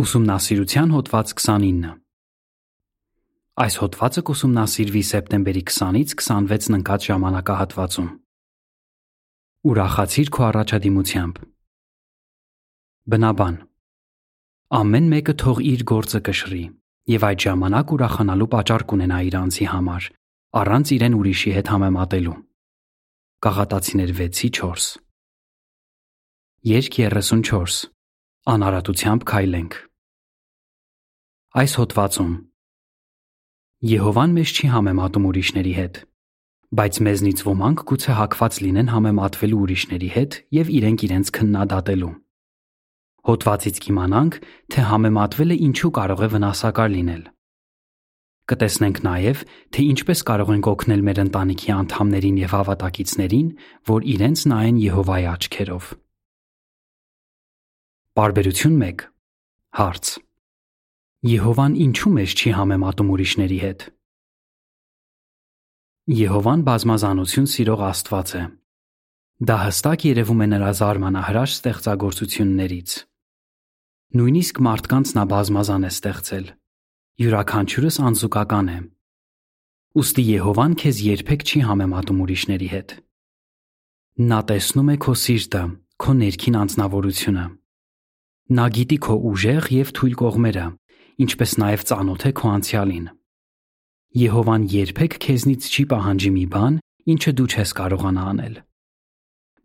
Ուսումնասիրության հոդված 29 Այս հոդվածը կուսումնասիրվի սեպտեմբերի 20-ից 26-ն ընկած ժամանակահատվածում։ Ուրախացիր քո առաջադիմությամբ։ Բնաբան Ամեն մեկը թող իր գործը կշռի եւ այդ ժամանակ ուրախանալու պատճառ կունենա իր անձի համար, առանց իրեն ուրիշի հետ համեմատելու։ Կաղատացիներ 6:4 Երկ 34 Անարատությամբ քայլենք Այս հոդվածում Եհովան մեզ չի համեմատում ուրիշների հետ, բայց մեզնից ոմանք գուցե հակված լինեն համեմատվելու ուրիշների հետ եւ իրենք իրենց քննադատելու։ Հոդվածից կիմանանք, թե համեմատվելը ինչու կարող է վնասակար լինել։ Կտեսնենք նաև, թե ինչպես կարող ենք օգնել մեր ընտանիքի անդամներին եւ հավատակիցներին, որ իրենց նայեն Եհովայի աչքերով։ Բարբերություն 1 Հարց Եհովան ինչու մեզ չի համեմատում ուրիշների հետ։ Եհովան բազմազանություն սիրող Աստված է։ Դա հստակ երևում է նրա զարմանահրաշ ստեղծագործություններից։ Նույնիսկ մարդկանց նա բազմազան է ստեղծել։ Յուրաքանչյուրս անզուգական է։ Ոստի Եհովան քեզ երբեք չի համեմատում ուրիշների հետ։ Նա տեսնում է քո սիրտը, քո ներքին անձնավորությունը։ Նա գիտի քո ուժեղ եւ թույլ կողմերը, ինչպես նաև ծանոթ է քո անցյալին։ Եհովան երբեք քեզնից չի պահանջի մի բան, ինչը դու չես կարողանա անել։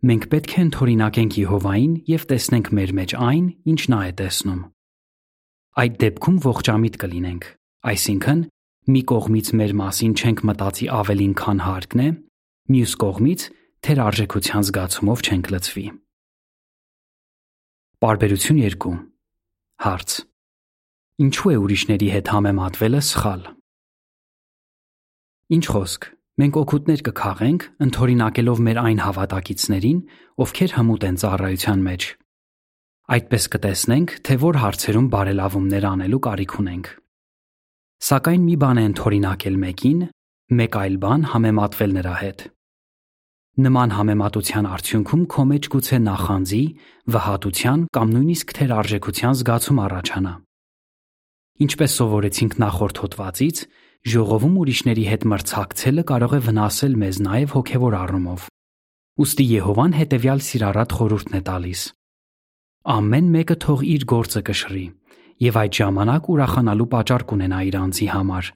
Մենք պետք է ընդօրինակենք Եհովային եւ տեսնենք մեր մեջ այն, ինչ նա է տեսնում։ Այդ դեպքում ողջամիտ կլինենք, այսինքն մի կողմից մեր մասին չենք մտածի ավելին, քան հարկն է, մյուս կողմից թեր արժեքության զգացումով չենք լցվի։ Բարբերություն 2 Հարց Ինչու է ուրիշների հետ համեմատվելը սխալ։ Ինչ խոսք, մենք օգուտներ կքաղենք, ընդօրինակելով մեր այն հավատակիցներին, ովքեր հմուտ են ծառայության մեջ։ Այդպես կտեսնենք, թե որ հարցերում բարելավումներ անելու կարիք ունենք։ Սակայն մի բան է ընդօրինակել մեկին, մեկ այլ բան համեմատվել նրա հետ։ Նման համեմատության արդյունքում քո մեջ գուցե նախանձի, վհատության կամ նույնիսկ թերարժեքության զգացում առաջանա։ Ինչպես սովորեցինք նախորդ հոդվածից, ժողովում ուրիշների հետ մրցակցելը կարող է վնասել մեզ նաև հոգևոր առումով։ Ոստի Եհովան հետևյալ սիրառատ խորհուրդն է տալիս. Ամեն մեկը թող իր գործը կշռի, եւ այդ ժամանակ ուրախանալու պատճառ կունենա իր անձի համար,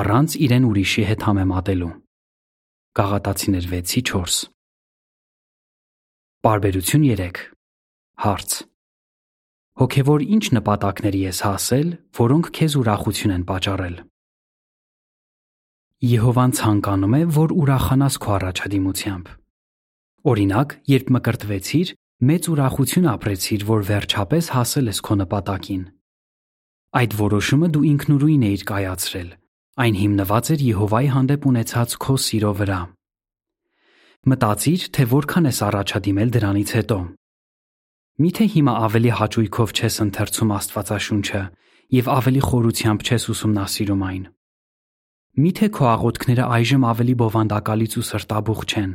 առանց իրեն ուրիշի հետ համեմատելու։ Գաղատացիներ 6:4 Բարբերություն 3 Հարց Հոգևոր ինչ նպատակների ես հասել, որոնք քեզ ուրախություն են պատճառել։ Եհովան ցանկանում է, որ ուրախանաս քո առաջադիմությամբ։ Օրինակ, երբ մկրտվեցիր, մեծ ուրախություն ապրեցիր, որ վերջապես հասել ես քո նպատակին։ Այդ որոշումը դու ինքնուրույն էիր կայացրել։ Այն հիմնված էր Եհովայի հանդեպ ունեցած քո սիրո վրա։ Մտածիր, թե որքան ես առաջադիմել դրանից հետո։ Միթե հիմա ավելի հաճույքով չես ընթերցում Աստվածաշունչը եւ ավելի խորությամբ չես ուսումնասիրում այն։ Միթե քո աղոթքները այժմ ավելի բովանդակալից ու սրտաբուխ չեն։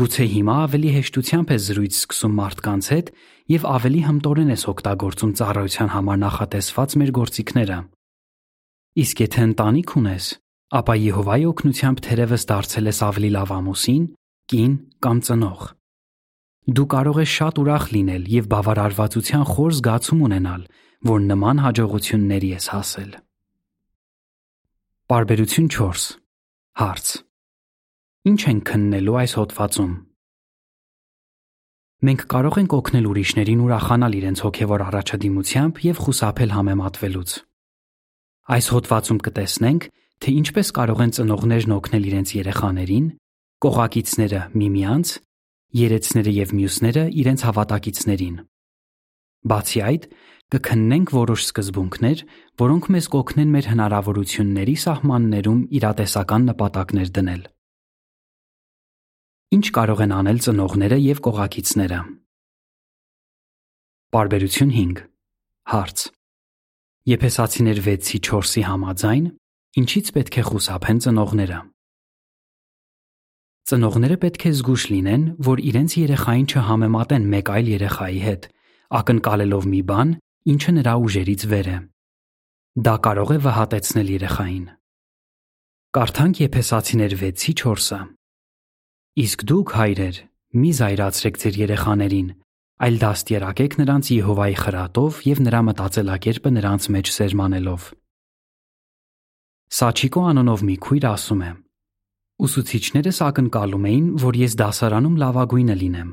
Գուցե հիմա ավելի հեշտությամբ ես զրույց սկսում մարդկանց հետ եւ ավելի հմտորեն ես օգտագործում ծառայության համար նախատեսված մեր գործիքները։ Իսկ եթե ընտանիք ունես, ապա Եհովայի օգնությամբ թերևս դարձել ես ավելի լավ ամուսին, կին կամ ծնող։ Դու կարող ես շատ ուրախ լինել եւ բավարարվածության խոր զգացում ունենալ, որ նման հաջողությունների ես հասել։ Բարբերություն 4 Հարց. Ինչ են քննելու այս հոդվածում։ Մենք կարող ենք օգնել ուրիշներին ուրախանալ իրենց հոգևոր առաջադիմությամբ եւ խուսափել համեմատվելուց։ Այս հոդվածում կտեսնենք, թե ինչպես կարող են ծնողներն օգնել իրենց երեխաներին, կողակիցները միմյանց երեցները եւ մյուսները իրենց հավատակիցներին։ Բացի այդ, կքննենք որոշ սկզբունքներ, որոնք մեզ կօգնեն մեր հնարավորությունների սահմաններում իրատեսական նպատակներ դնել։ Ինչ կարող են անել ծնողները եւ կողակիցները։ Բարբերություն 5 Հարց. Եփեսացիներ 6-ի 4-ի համաձայն ինչից պետք է խուսափեն ծնողները։ Ծնողները պետք է զգույշ լինեն, որ իրենց երեխային չհամեմատեն մեկ այլ երեխայի հետ, ակնկալելով մի բան, ինչը նրա ուժերից վեր է։ Դա կարող է վհատեցնել երեխային։ Կարդանք Եփեսացիներ 6:4-ը։ Իսկ դուք հայրեր, մի զայրացրեք ձեր երեխաներին, այլ դաստիարակեք նրանց Եհովայի խրատով եւ նրա մտածելակերպը նրանց մեջ սերմանելով։ Սաչիկո անունով մի քույր ասում է. Ուսուցիչներս ակնկալում էին, որ ես դասարանում լավագույնը լինեմ։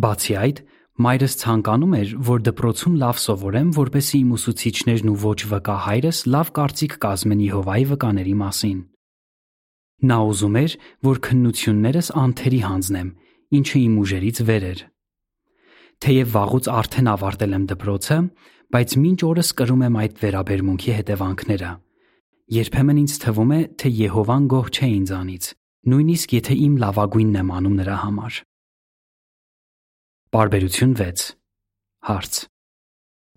Բացի այդ, մայրս ցանկանում էր, որ դպրոցում լավ սովորեմ, որպեսզի իմ ուսուցիչներն ու ոչ վկա հայրս լավ կարծիք կազմեն Եհովայի վկաների մասին։ Նա ուզում էր, որ քննություններս անթերի հանձնեմ, ինչը իմ ուժերից վեր էր։ Թեև վաղուց արդեն ավարտել եմ դպրոցը, բայց մինչ օրս կրում եմ այդ վերաբերմունքի հետևանքները։ Երբեմն ինձ թվում է, թե Եհովան գոհ չէ ինձանից, նույնիսկ եթե իմ լավագույնն եմ անում նրա համար։ Բարբերություն 6 Հարց.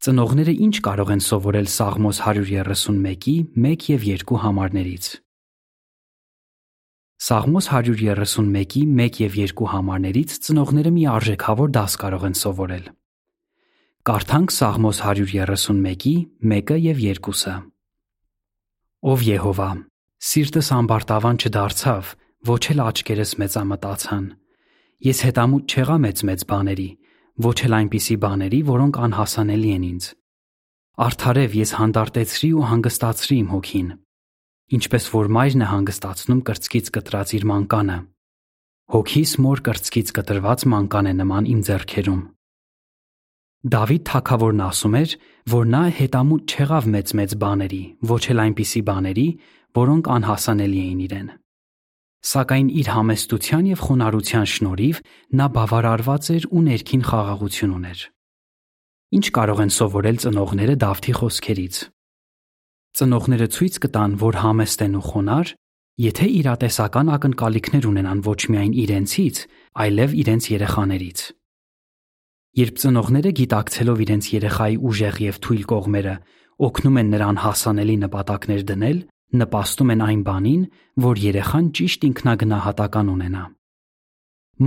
Ծնողները ինչ կարող են սովորել Սաղմոս 131-ի 1 եւ 2 համարներից։ Սաղմոս 131-ի 1 եւ 2 համարներից ծնողները մի արժեքավոր դաս կարող են սովորել։ Կարդանք Սաղմոս 131-ի 1-ը եւ 2-ը։ Ով Եհովա, սիրտս ամբարտավան չդարձավ, ոչ էլ աչքերս մեծամտացան Ես հետամուտ չեղա մեծ-մեծ բաների, ոչ էլ այնպիսի բաների, որոնք անհասանելի են ինձ։ Արդարև ես հանդարտեցրի ու հանգստացրի իմ հոգին, ինչպես որ մայրն է հանգստացնում կրծքից կտրած իր մանկանը։ Հոգիս մոր կրծքից կտրված մանկան է նման իմ ձեռքերում։ Դավիթ թագավորն ասում էր, որ նա հետամուտ չեղավ մեծ-մեծ բաների, ոչ էլ այնպիսի բաների, որոնք անհասանելի էին իրեն։ Սակայն իր համեստության և խոնարհության շնորհիվ նա բավարարված էր ու ներքին խաղաղություն ուներ։ Ինչ կարող են սովորել ծնողները Դավթի խոսքերից։ Ծնողները ցույց կտան, որ համեստ են ու խոնար, եթե իրատեսական ակնկալիքներ ունենան ոչ միայն իրենցից, այլև իրենց երեխաներից։ Երբ ծնողները գիտակցելով իրենց երեխայի ուժեղ եւ թույլ կողմերը օգնում են նրան հասանելի նպատակներ դնել, նպաստում են այն բանին, որ երեխան ճիշտ ինքնագնահատական ունենա։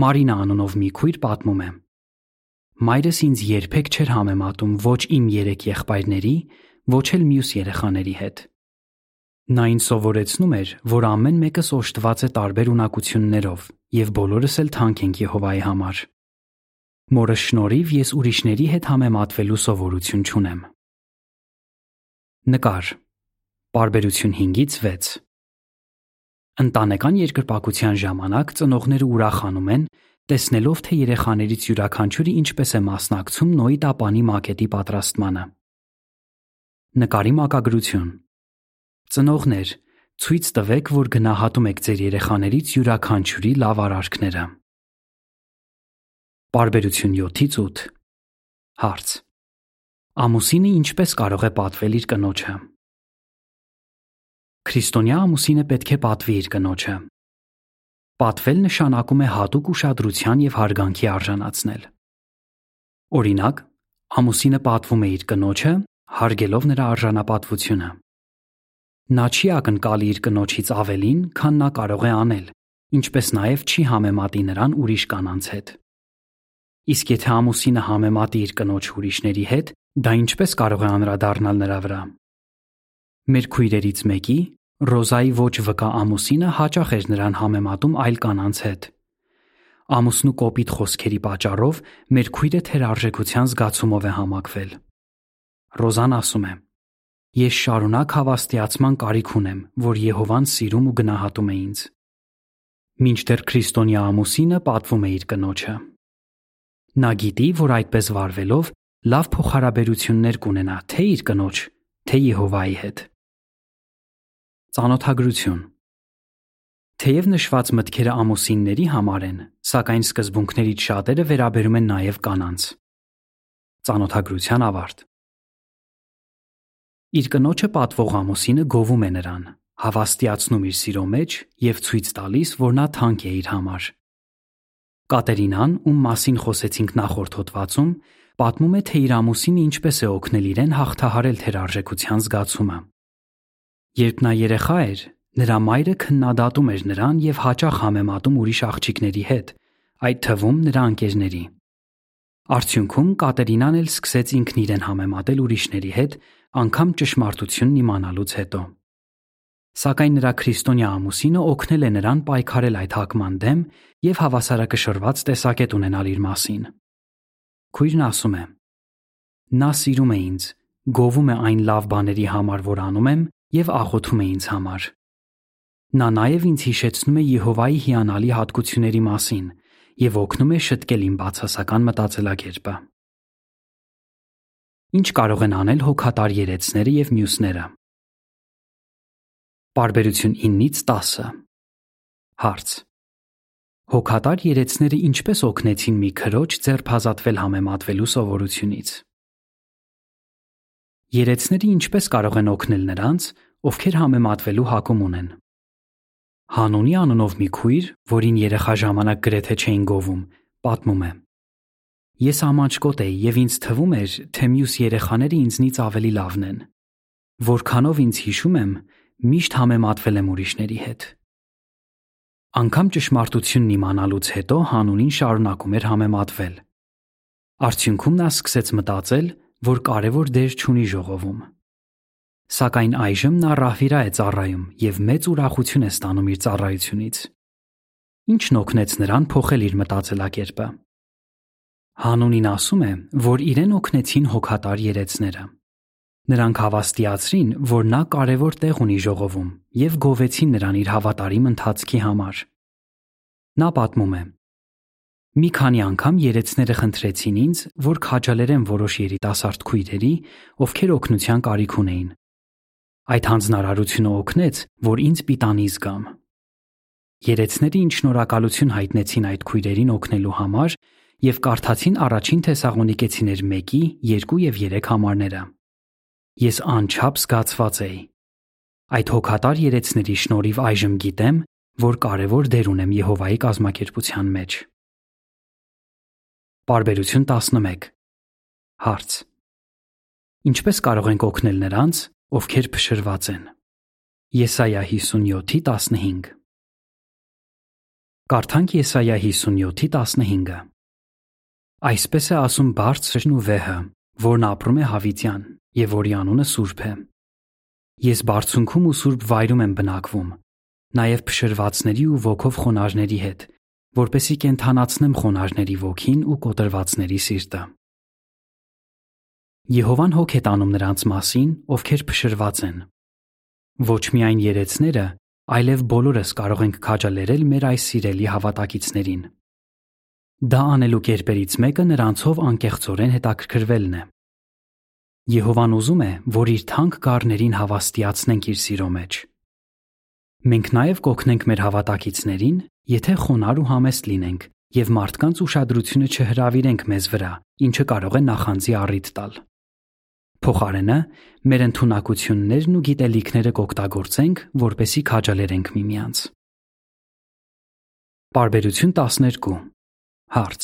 Մարինա անունով մի քույր պատմում է. Մայրս ինձ երբեք չէր համեմատում ոչ իմ երեք եղբայրների, ոչ էլ մյուս երեխաների հետ։ Նա ինձ սովորեցնում էր, որ ամեն մեկս օժտված է տարբեր ունակություններով եւ բոլորս էլ թանկ ենք Եհովայի համար։ Մորը շնորհիվ ես ուրիշների հետ համեմատվելու սովորություն չունեմ։ Նկար. Պարբերություն 5-ից 6 Ընտանեկան երկրպագության ժամանակ ծնողները ուրախանում են, տեսնելով, թե երեխաներից յուրաքանչյուրը ինչպես է մասնակցում Նոյի տապանի մակետի պատրաստմանը։ Նկարի մակագրություն. Ծնողներ, ցույց տվեք, որ գնահատում եք ձեր երեխաներից յուրաքանչյուրի լավ արարքները։ Պարբերություն 7-ից 8 Հարց. Ամուսինը ինչպես կարող է պատվել իր կնոջը։ Քրիստոնյա ամուսինը պետք է պատվի իր կնոջը։ Պատվել նշանակում է հատուկ ուշադրության եւ հարգանքի արժանացնել։ Օրինակ, ամուսինը պատվում է իր կնոջը, հարգելով նրա արժանապատվությունը։ Նա չի ակնկալի իր կնոջից ավելին, քան նա կարող է անել, ինչպես նաև չի համեմատի նրան ուրիշ կանանց հետ։ Իսկ եթե ամուսինը համեմատի իր կնոջ ուրիշների հետ, դա ինչպես կարող է անդրադառնալ նրա վրա։ Մեր քույրերից մեկի՝ Ռոզայի ոչ վկա ամուսինը հաճախ էր նրան համեմատում այլ կանանց հետ։ Ամուսնու կոպիտ խոսքերի պատճառով մեր քույրը թերարժեքության զգացումով է համակվել։ Ռոզան ասում է. Ես շարունակ հավաստիացման կարիք ունեմ, որ Եհովան սիրում ու գնահատում է ինձ։ Մինչդեռ քրիստոնյա ամուսինը պատվում է իր կնոջը։ Նա գիտի, որ այդպես վարվելով լավ փոխհարաբերություններ կունենա թե իր կնոջ, թե Եհովայի հետ։ Ծանոթագրություն Թեև նշված մտքերը ամուսինների համար են, սակայն սկզբունքներից շատերը վերաբերում են նաև կանանց։ Ծանոթագրության ավարտ Իր կնոջը պատվող ամուսինը գովում է նրան, հավաստիացնում իր սիրո մեջ եւ ցույց տալիս, որ նա թանկ է իր համար։ Կատերինան, ում մասին խոսեցինք նախորդ հոդվածում, պատմում է, թե իր ամուսինը ինչպես է օգնել իրեն հաղթահարել թերարժեքության զգացումը։ Երբ նա երեխա էր, նրա մայրը քննադատում էր նրան և հաճախ համեմատում ուրիշ աղջիկների հետ, այդ թվում նրա ընկերների։ Արդյունքում Կատերինան էլ սկսեց ինքն իրեն համեմատել ուրիշների հետ, անգամ ճշմարտությունն իմանալուց հետո։ Սակայն նրա քրիստոնյա ամուսինը օգնել է նրան պայքարել այդ հակման դեմ եւ հավասարակշռված տեսակետ ունենալ իր մասին։ Քույրն ասում է. Նա սիրում է ինձ, գովում է այն լավ բաների համար, որ անում եմ, եւ աղոթում է ինձ համար։ Նա նաև ինձ հիշեցնում է Եհովայի հիանալի հատկությունների մասին եւ օգնում է շտկել իմ բացասական մտածելակերպը։ Ինչ կարող են անել հոգատար երեցները եւ մյուսները։ Բարբերություն 9-ից 10 Հարց. Հոգատար երեցները ինչպես օգնեցին մի քրոջ ձերբազատվել համեմատվելու սովորությունից։ Երեցները ինչպես կարող են օգնել նրանց, ովքեր համեմատվելու հակում ունեն։ Հանունի անունով մի քույր, որին երեխա ժամանակ գրեթե չէին գովում, պատմում է. Ես ամանչկոտ էի եւ ինձ թվում էր, թե մյուս երեխաները ինձնից ավելի լավն են։ Որքանով ինձ հիշում եմ, միշտ համեմատվել եմ ուրիշների հետ։ Անկամ ճշմարտությունն իմանալուց հետո Հանունին շարունակում էր համեմատվել։ Արդյունքում նա սկսեց մտածել, որ կարևոր դեր չունի ժողովում։ Սակայն այժմ նա ռահվիրա է ծառայում եւ մեծ ուրախություն է ստանում իր ծառայությունից։ Ինչն օգնեց նրան փոխել իր մտածելակերպը։ Հանունին ասում է, որ իրեն օգնեցին հոգատար երեցները։ Նրանք հավաստիացրին, որ նա կարևոր տեղ ունի ժողովում եւ գովեցին նրան իր հավատարիմ ընթացքի համար։ Նա պատմում է. Մի քանի անգամ երեցները խնդրեցին ինձ, որ քաջալերեմ որոշ երիտասարդ քույրերի, ովքեր օգնության կարիք ունեին։ Այդ հանձնարարությունը օգնեց, որ ինձ պիտանի զգամ։ Երեցները ինչ շնորհակալություն հայտնեցին այդ քույրերին օգնելու համար եւ կարդացին առաջին Թեսաղոնիկեցիներ 1-ի 2 եւ 3 համարները։ Ես անչափ զգացված էի։ Այդ հոգատար երեցների շնորհիվ այժմ գիտեմ, որ կարևոր դեր ունեմ Եհովայի կազմակերպության մեջ։ Բարբերություն 11 Հարց. Ինչպես կարող ենք օգնել նրանց, ովքեր փշրված են։ Եսայա 57:15 Կարդանք Եսայա 57:15-ը։ Այսպես է ասում բարձրն ու վեհը, որն ապրում է հավիտյան եւ որի անունը Սուրբ է։ Ես բարձունքում ու սուրբ վայրում եմ բնակվում, նաև փշրվածների ու ոգով խոնարհների հետ, որպեսի կենթանացնեմ խոնարհների ոգին ու կոտրվածների սիրտը։ Եհովան հոգ է տանում նրանց մասին, ովքեր փշրված են։ Ոչ միայն երեցները, այլև բոլորս կարող ենք քաջալերել մեր այս սիրելի հավատակիցներին։ Դա անելու կերպերից մեկը նրանցով անկեղծորեն հետաքրքրվելն է։ Եհովան ուզում է, որ իր թանկ գառներին հավաստիացնենք իր սիրո մեջ։ Մենք նաև կօգնենք մեր հավատակիցներին, եթե խոնար ու համեստ լինենք եւ մարդկանց ուշադրությունը չհրավիրենք մեզ վրա, ինչը կարող է նախանձի առիթ տալ։ Փոխարենը մեր ընտունակություններն ու գիտելիքները կօգտագործենք, որպեսի քաջալերենք միմյանց։ Բարբերություն 12 Հարց.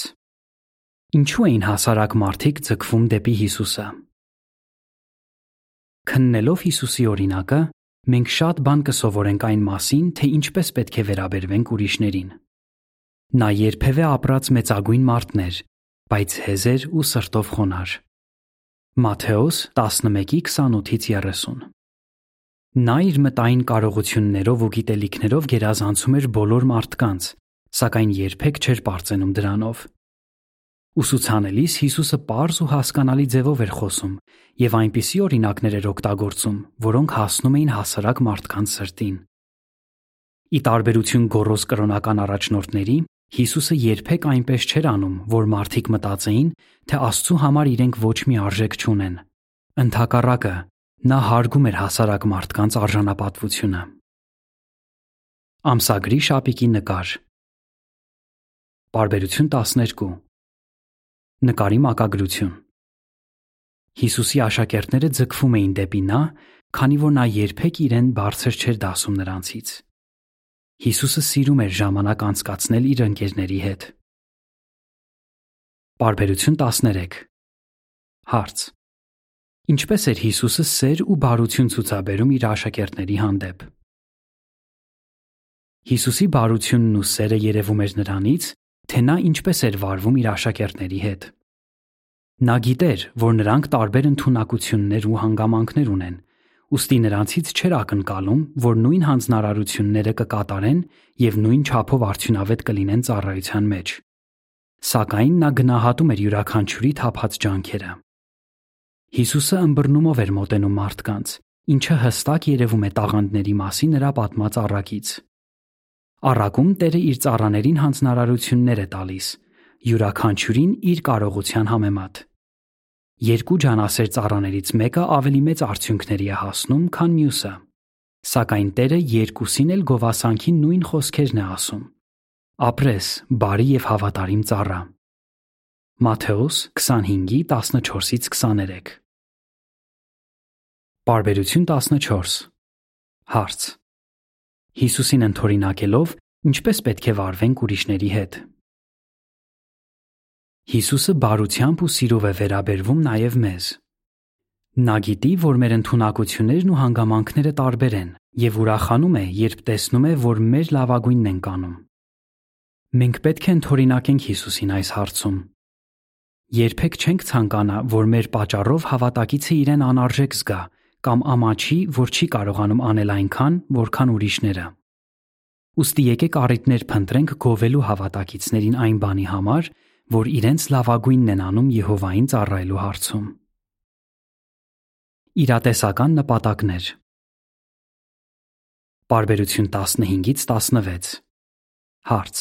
Ինչու էին հասարակ մարդիկ ձգվում դեպի Հիսուսը։ Քննելով Հիսուսի օրինակը, մենք շատ բան կսովորենք այն մասին, թե ինչպես պետք է վերաբերվենք ուրիշներին։ Նա երբևէ ապրած մեծագույն մարդներ, բայց հեզեր ու սրտով խոնար։ Մատթեոս 11:28-ից 30 Նա իր մտային կարողություններով ու գիտելիքներով գերազանցում էր բոլոր մարդկանց, սակայն երբեք չէր པարծենում դրանով։ Ուսուցանելիս Հիսուսը པարզ ու հասկանալի ձևով էր խոսում եւ այնպիսի օրինակներ էր օգտագործում, որոնք հասնում էին հասարակ մարդկանց սրտին։ Ի տարբերություն գոռոզ կրոնական առաջնորդների, Հիսուսը երբեք այնպես չէր անում, որ մարդիկ մտածեին, թե Աստծո համար իրենք ոչ մի արժեք չունեն։ Ընթակառակը, նա հարգում էր հասարակ մարդկանց արժանապատվությունը։ Ամսագրի շապիկի նկար Բարբերություն 12 Նկարի մակագրություն Հիսուսի աշակերտները ձգվում էին դեպի նա, քանի որ նա երբեք իրեն բարձր չէր դասում նրանցից։ Հիսուսը սիրում էր ժամանակ անցկացնել իր ընկերների հետ։ Բարբերություն 13 Հարց. Ինչպես էր Հիսուսը սեր ու բարություն ցուցաբերում իր աշակերտների հանդեպ։ Հիսուսի բարությունն ու սերը երևում էր նրանից, թե նա ինչպես էր վարվում իր աշակերտների հետ։ Նա գիտեր, որ նրանք տարբեր ընտունակություններ ու հանգամանքներ ունեն, ուստի նրանցից չէր ակնկալում, որ նույն հանձնարարությունները կկատարեն եւ նույն չափով արդյունավետ կլինեն ծառայության մեջ։ Սակայն նա գնահատում էր յուրաքանչյուրի թափած ջանքերը։ Հիսուսը ըմբռնումով էր մոտենում մարդկանց, ինչը հստակ երևում է տաղանդների մասին նրա պատմած առակից։ Առակում Տերը իր ծառաներին հանձնարարություններ է տալիս, յուրաքանչյուրին իր կարողության համեմատ։ Երկու ջանասեր ծառաներից մեկը ավելի մեծ արդյունքների է հասնում, քան մյուսը։ Սակայն Տերը երկուսին էլ գովասանքի նույն խոսքերն է ասում. Ապրես, բարի եւ հավատարիմ ծառա։ Մատթեոս 25:14-ից 23 Բարբերություն 14 Հարց Հիսուսին ընթորինակելով ինչպես պետք է վարվենք ուրիշների հետ Հիսուսը բարությամբ ու սիրով է վերաբերվում նաև մեզ։ Նա գիտի, որ մեր ընտունակություններն ու հանգամանքները տարբեր են եւ ուրախանում է, երբ տեսնում է, որ մեր լավագույնն ենք անում։ Մենք պետք է ընթորինակենք Հիսուսին այս հարցում։ Երբեք չենք ցանկանա, որ մեր պատճառով հավատակիցը իրեն անարժեք զգա կամ ամաչի, որ չի կարողանում անել այնքան, որքան ուրիշները։ Ոստի եկեք առիթներ փնտրենք գովելու հավատակիցներին այն բանի համար, որ իրենց լավագույնն են անում Եհովային ծառայելու հարցում։ Իրատեսական նպատակներ Բարբերություն 15-ից 16 Հարց.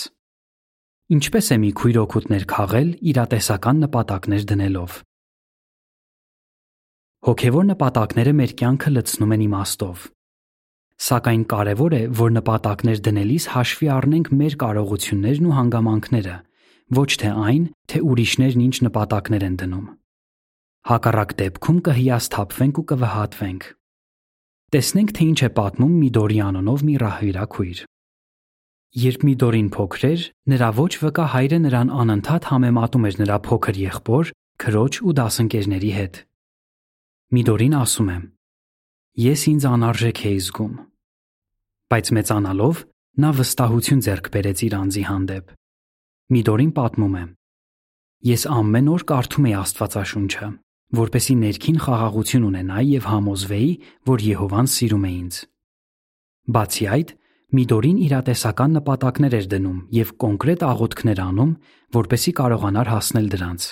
Ինչպես է մի քույր օգուտներ քաղել իրատեսական նպատակներ դնելով։ Հոգևոր նպատակները մեր կյանքը լցնում են իմաստով։ Սակայն կարևոր է, որ նպատակներ դնելիս հաշվի առնենք մեր կարողություններն ու հանգամանքները, ոչ թե այն, թե ուրիշներն ինչ նպատակներ են դնում։ Հակառակ դեպքում կհիասթափվենք ու կվհատվենք։ Տեսնենք, թե ինչ է պատմում Միդորի անունով մի ռահվիրակույր։ Երբ Միդորին փոքր էր, նրա ոչ վկա հայրը նրան անընդհատ համեմատում էր նրա փոքր եղբոր, քրոջ ու դասընկերների հետ։ Միդորին ասում է. Ես ինձ անարժեք էի զգում։ Բայց մեծանալով նա վստահություն ձեռք բերեց իր անձի հանդեպ։ Միդորին պատմում է. Ես ամեն օր կարդում էի Աստվածաշունչը, որպեսի ներքին խաղաղություն ունենայի եւ համոզվեի, որ Եհովան սիրում է ինձ։ Բացի այդ, Միդորին իրատեսական նպատակներ էր դնում եւ կոնկրետ աղոթքներ անում, որպեսի կարողանար հասնել դրանց։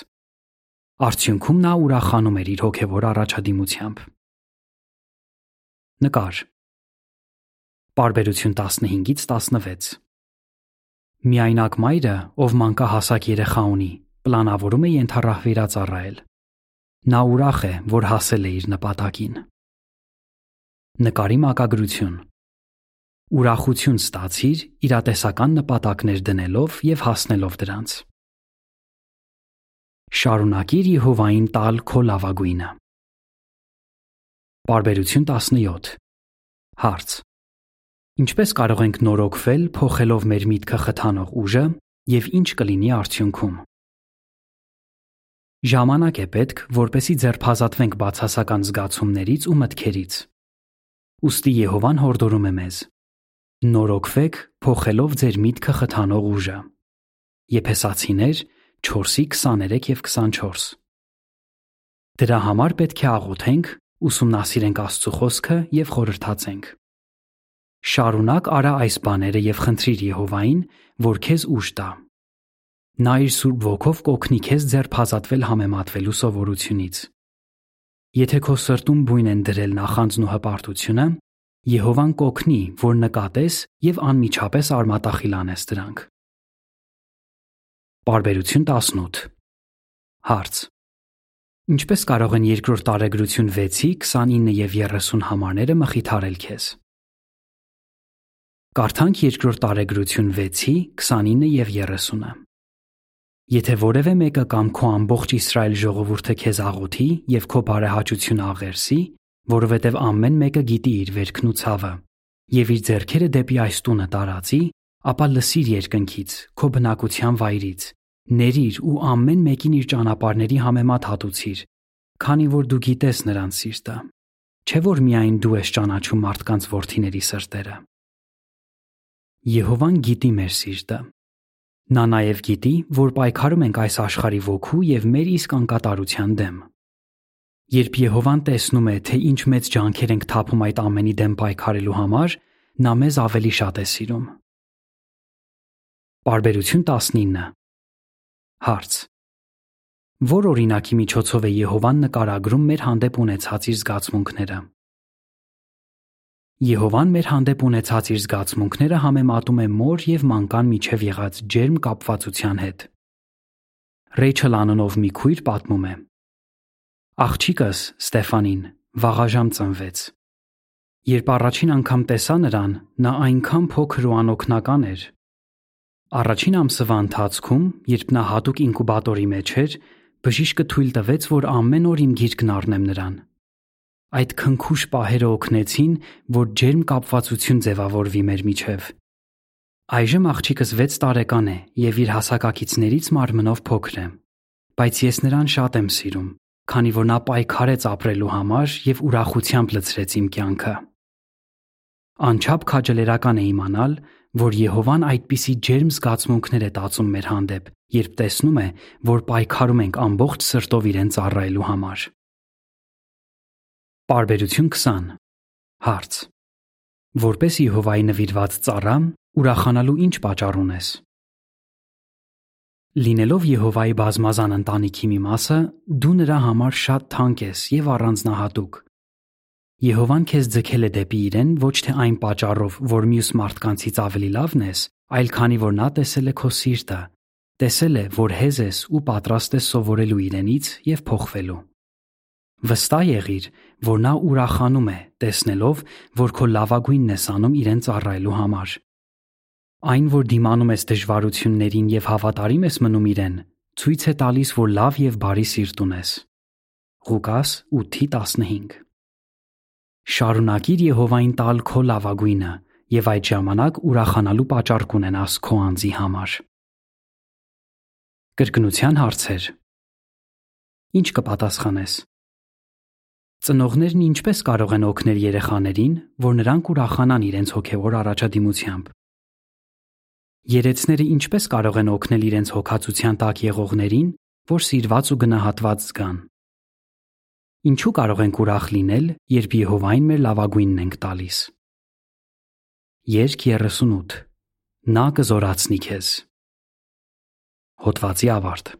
Արդյունքում նա ուրախանում էր իր հոգեվոր առաջադիմությամբ։ Նկար. Բարբերություն 15-ից 16 Միայնակ մայրը, ով մանկահասակ երեխա ունի, պլանավորում է ենթառահվիրածառայել։ Նա ուրախ է, որ հասել է իր նպատակին։ Նկարի մակագրություն. Ուրախություն ստացիր իրատեսական նպատակներ դնելով եւ հասնելով դրանց։ Շարունակիր Եհովային տալ քո լավագույնը։ Բարբերություն 17 Հարց Ինչպես կարող ենք նորոգվել, փոխելով մեր միտքը խթանող ուժը եւ ինչ կլինի արդյունքում։ Ժամանակ է պետք, որպեսի ձերբազատվենք բացասական զգացումներից ու մտքերից։ Ոստի Եհովան հորդորում է մեզ. Նորոգվեք, փոխելով ձեր միտքը խթանող ուժը։ Եփեսացիներ 4:23 եւ 24։ Դրա համար պետք է աղոթենք, ուսումնասիրենք Աստծո խոսքը եւ խորհրդացենք։ Շարունակ արա այս բաները եւ խնդրիր Եհովային, որ քեզ ուժ տա։ Նա իր Սուրբ ոգով կօգնի քեզ ձերբազատվել համեմատվելու սովորությունից։ Եթե քո սրտում բույն են դրել նախանձն ու հպարտությունը, Եհովան կօգնի, որ նկատես եւ անմիջապես արմատախիլ անես դրանք։ Բարբերություն 18 Հարց. Ինչպես կարող են երկրորդ տարեգրություն 6-ի 29 եւ 30 համարները մխիթարել քեզ։ Կարդանք երկրորդ տարեգրություն 6-ի 29 եւ 30-ը։ Եթե որևէ մեկը կամ քո ամբողջ Իսրայել ժողովուրդը քեզ աղոթի եւ քո բարեհաճությունը աղերսի, որովհետեւ ամեն մեկը գիտի իր վերքն ու ցավը, եւ իր ձեռքերը դեպի այս տունը տարածի, ապա լսիր երկնքից, քո բնակության վայրից, ներիր ու ամեն մեկին իր ճանապարհների համեմատ հատուցիր, քանի որ դու գիտես նրանց սիրտը։ Չէ որ միայն դու ես ճանաչում մարդկանց worth-իների սրտերը։ Եհովան գիտի մեր սիրտը։ Նա նաև գիտի, որ պայքարում ենք այս աշխարհի ոգու եւ մեր իսկ անկատարության դեմ։ Երբ Եհովան տեսնում է, թե ինչ մեծ ջանքեր ենք թափում այդ ամենի դեմ պայքարելու համար, նա մեզ ավելի շատ է սիրում։ Բարբերություն 19 Հարց. Որ օրինակի միջոցով է Եհովան նկարագրում մեր հանդեպ ունեցած իր զգացմունքները։ Եհովան մեր հանդեպ ունեցած իր զգացմունքները համեմատում է մոր եւ մանկան միջև եղած ջերմ կապվածության հետ։ Ռեյչել անունով մի քույր պատմում է. Աղջիկս Ստեֆանին վաղաժամ ծնվեց։ Երբ առաջին անգամ տեսա նրան, նա այնքան փոքր ու անօքնական էր։ Առաջին ամսվա ընթացքում, երբ նա հատուկ ինկուբատորի մեջ էր, բժիշկը թույլ տվեց, որ ամեն օր իմ գիրկն առնեմ նրան։ Այդ քնքուշ պահերը օգնեցին, որ ջերմ կապվածություն ձևավորվի մեր միջև։ Այժմ աղջիկս 6 տարեկան է եւ իր հասակակիցներից մարմնով փոքր է, բայց ես նրան շատ եմ սիրում, քանի որ նա պայքարեց ապրելու համար եւ ուրախությամբ լցրեց իմ կյանքը։ Անչափ քաջալերական է իմանալ, որ Եհովան այդպիսի ջերմ զգացմունքներ է տածում մեր հանդեպ, երբ տեսնում է, որ պայքարում ենք ամբողջ սրտով իրեն ծառայելու համար։ Պարբերություն 20 Հարց. Որպես Եհովայի նվիրված ծառա, ուրախանալու ինչ պատճառ ունես։ Լինելով Եհովայի բազմազան ընտանիքի մի մասը, դու նրա համար շատ թանկ ես եւ առանձնահատուկ։ Եհովան քեզ ձգել է դեպի իրեն ոչ թե այն պատճառով, որ մյուս մարդկանցից ավելի լավն ես, այլ քանի որ նա տեսել է քո սիրտը, տեսել է, որ հեզ ես ու պատրաստ ես սովորելու իրենից եւ փոխվելու։ Վստահ եղիր, որ նա ուրախանում է, տեսնելով, որ քո լավագույնն ես անում իրեն ծառայելու համար։ Այն, որ դիմանում ես դժվարություններին եւ հավատարիմ ես մնում իրեն, ցույց է տալիս, որ լավ եւ բարի սիրտ ունես։ Ղուկաս 8:15 Շարունակիր Եհովային տալ քո լավագույնը եւ այդ ժամանակ ուրախանալու պատճառ կունենաս քո անձի համար։ Կրկնության հարցեր։ Ինչ կպատասխանես։ Ծնողներն ինչպես կարող են օգնել երեխաներին, որ նրանք ուրախանան իրենց հոգևոր առաջադիմությամբ։ Երեցները ինչպես կարող են օգնել իրենց հոգացության տակ եղողներին, որ սիրված ու գնահատված զգան։ Ինչու կարող ենք ուրախ լինել, երբ Եհովային մեր լավագույնն ենք տալիս։ Երկ 38 Նա կզորացնի քեզ։ Հոդվացի ավարտ